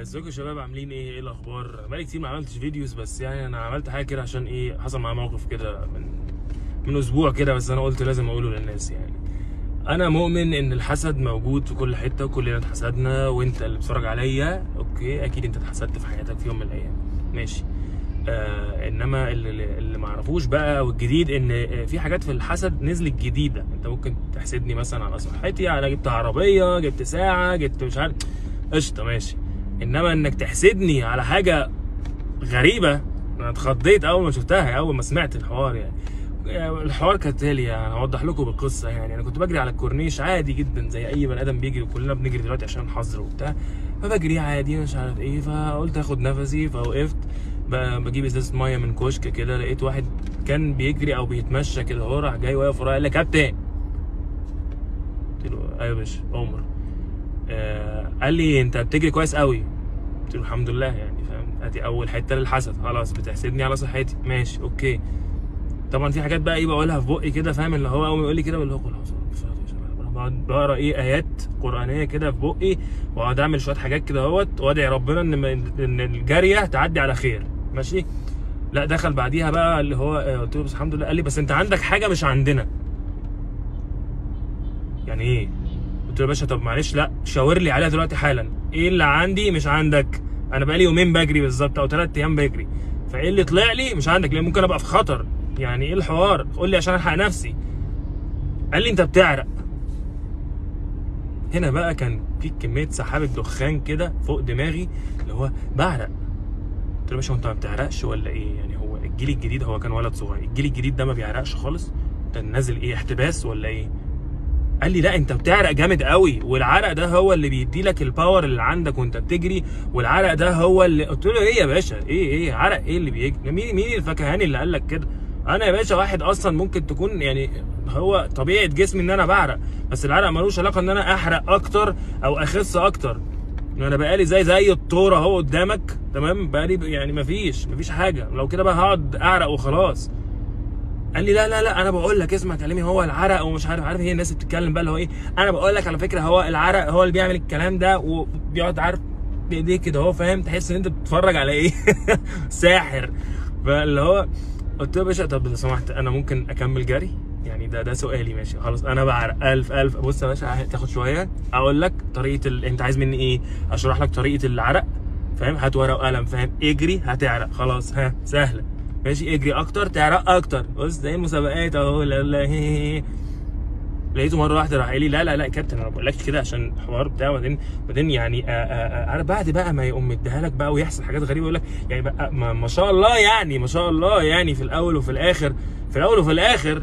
ازيكم يا شباب عاملين إيه؟ إيه الاخبار؟ بقالي كتير ما عملتش videos بس يعني أنا عملت حاجة كده عشان إيه؟ حصل معايا موقف كده من من أسبوع كده بس أنا قلت لازم اقوله للناس يعني. أنا مؤمن ان الحسد موجود في كل حتة وكلنا اتحسدنا وانت اللي بتتفرج عليا. okay أكيد انت اتحسدت في حياتك في يوم من الأيام. ماشي. آه انما اللي, اللي ما اعرفوش بقى والجديد ان آه، في حاجات في الحسد نزلت جديدة. انت ممكن تحسدني مثلا على صحتي على جبت عربية جبت ساعة جبت مش عارف قشطة ماشي. إنما إنك تحسدني على حاجة غريبة أنا اتخضيت أول ما شفتها أول ما سمعت الحوار يعني. يعني الحوار كالتالي يعني هوضح لكم بالقصة يعني. أنا كنت بجري على الكورنيش عادي جدا زي أي بني آدم بيجري وكلنا بنجري دلوقتي عشان الحظر وبتاع. فبجري عادي مش عارف إيه فقلت آخد نفسي فوقفت. بجيب إزازة مية من كشك كده لقيت واحد كان بيجري أو بيتمشى كده هو راح جاي واقف ورايا قال لي كابتن! قلت له أيوه يا باشا عمر. آه قال لي انت بتجري كويس قوي. قلت له الحمد لله يعني فاهم؟ ادي اول حتة للحسد خلاص بتحسدني على صحتي. ماشي أوكي. طبعا في حاجات بقى إيه بقولها في بقي كده فاهم؟ اللي هو اول ما يقول لي كده بقول له خلاص بقعد بقرا إيه ايات قرانيه كده في بقي واقعد اعمل شوية حاجات كده اهوت وادعي ربنا ان إن الجاريه تعدي على خير. ماشي؟ لا دخل بعديها بقى اللي هو آه، قلت له بس الحمد لله. قال لي بس انت عندك حاجة مش عندنا. يعني إيه؟ قلت له يا باشا طب معلش لا شاور لي عليها دلوقتي حالا. إيه اللي عندي؟ مش عندك. أنا بقالي يومين بجري بالظبط أو ثلاث أيام بجري. فإيه اللي طلع لي؟ مش عندك. لأن ممكن أبقى في خطر. يعني إيه الحوار؟ قول لي عشان ألحق نفسي. قال لي أنت بتعرق. هنا بقى كان في كمية سحابة دخان كده فوق دماغي اللي هو بعرق. قلت له يا باشا أنت ما بتعرقش ولا إيه؟ يعني هو الجيل الجديد هو كان ولد صغير. الجيل الجديد ده ما بيعرقش خالص؟ أنت نازل إيه احتباس ولا إيه؟ قال لي لا انت بتعرق جامد قوي والعرق ده هو اللي بيدي لك الباور اللي عندك وانت بتجري والعرق ده هو اللي قلت له إيه يا باشا إيه إيه عرق إيه اللي بيجري مين مين الفكهاني اللي قال لك كده? أنا يا باشا واحد أصلا ممكن تكون يعني هو طبيعة جسمي ان أنا بعرق بس العرق ملوش علاقة ان أنا احرق أكتر أو اخس أكتر. أنا بقالي زي زي الطوره اهو قدامك تمام بقالي يعني مفيش مفيش حاجة لو كده بقى هقعد اعرق وخلاص. قال لي لا لا لا أنا بقول لك اسمع كلامي هو العرق ومش عارف عارف هي الناس بتتكلم بقى اللي هو إيه؟ أنا بقول لك على فكرة هو العرق هو اللي بيعمل الكلام ده وبيقعد عارف بإيديه كده هو فاهم؟ تحس إن أنت بتتفرج على إيه؟ ساحر. فاللي هو قلت له يا باشا طب لو سمحت أنا ممكن أكمل جري؟ يعني ده ده سؤالي ماشي خلاص. أنا بعرق ألف ألف. بص يا باشا تاخد شوية. أقول لك طريقة ال... أنت عايز مني إيه؟ أشرح لك طريقة العرق فاهم؟ هات ورقة وقلم فاهم؟ اجري هتعرق. خلاص ها سهلة. ماشي اجري أكتر تعرق أكتر بص زي المسابقات اهو لا لا هي هي. لقيته مرة واحدة راح قال لي لا لا لا يا كابتن أنا ما بقولكش كده عشان الحوار بتاعه بعدين بعدين يعني آآ آآ أنا بعد بقى ما يقوم مديها لك بقى ويحصل حاجات غريبة يقول لك يعني بقى ما, ما شاء الله يعني ما شاء الله يعني في الأول وفي الآخر في الأول وفي الآخر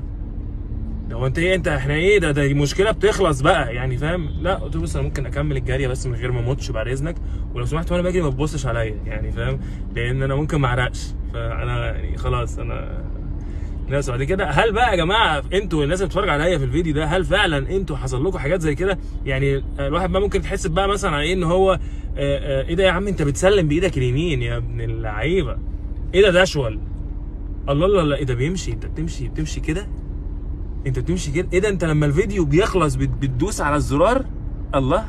هو انت إيه انت إحنا إيه ده ده مشكله بتخلص بقى يعني فاهم؟ لا قلت له بص أنا ممكن اكمل الجاريه بس من غير ما اموتش بعد إذنك ولو سمحت وأنا باجري ما تبصش عليا يعني فاهم؟ لأن أنا ممكن ما اعرقش فأنا يعني خلاص أنا ناس بعد كده هل بقى يا جماعة أنتوا الناس اللي بتتفرج عليا في الفيديو ده هل فعلا أنتوا حصل لكم حاجات زي كده؟ يعني الواحد بقى ممكن تحس بقى مثلا على إيه إن هو آه، آه، إيه ده يا عم أنت بتسلم بإيدك اليمين يا ابن اللعيبة. إيه ده اشول الله الله الله. إيه ده بيمشي أنت بتمشي بتمشي كده؟ انت بتمشي كده. إيه ده؟ انت لما الفيديو بيخلص بت- بتدوس على الزرار الله.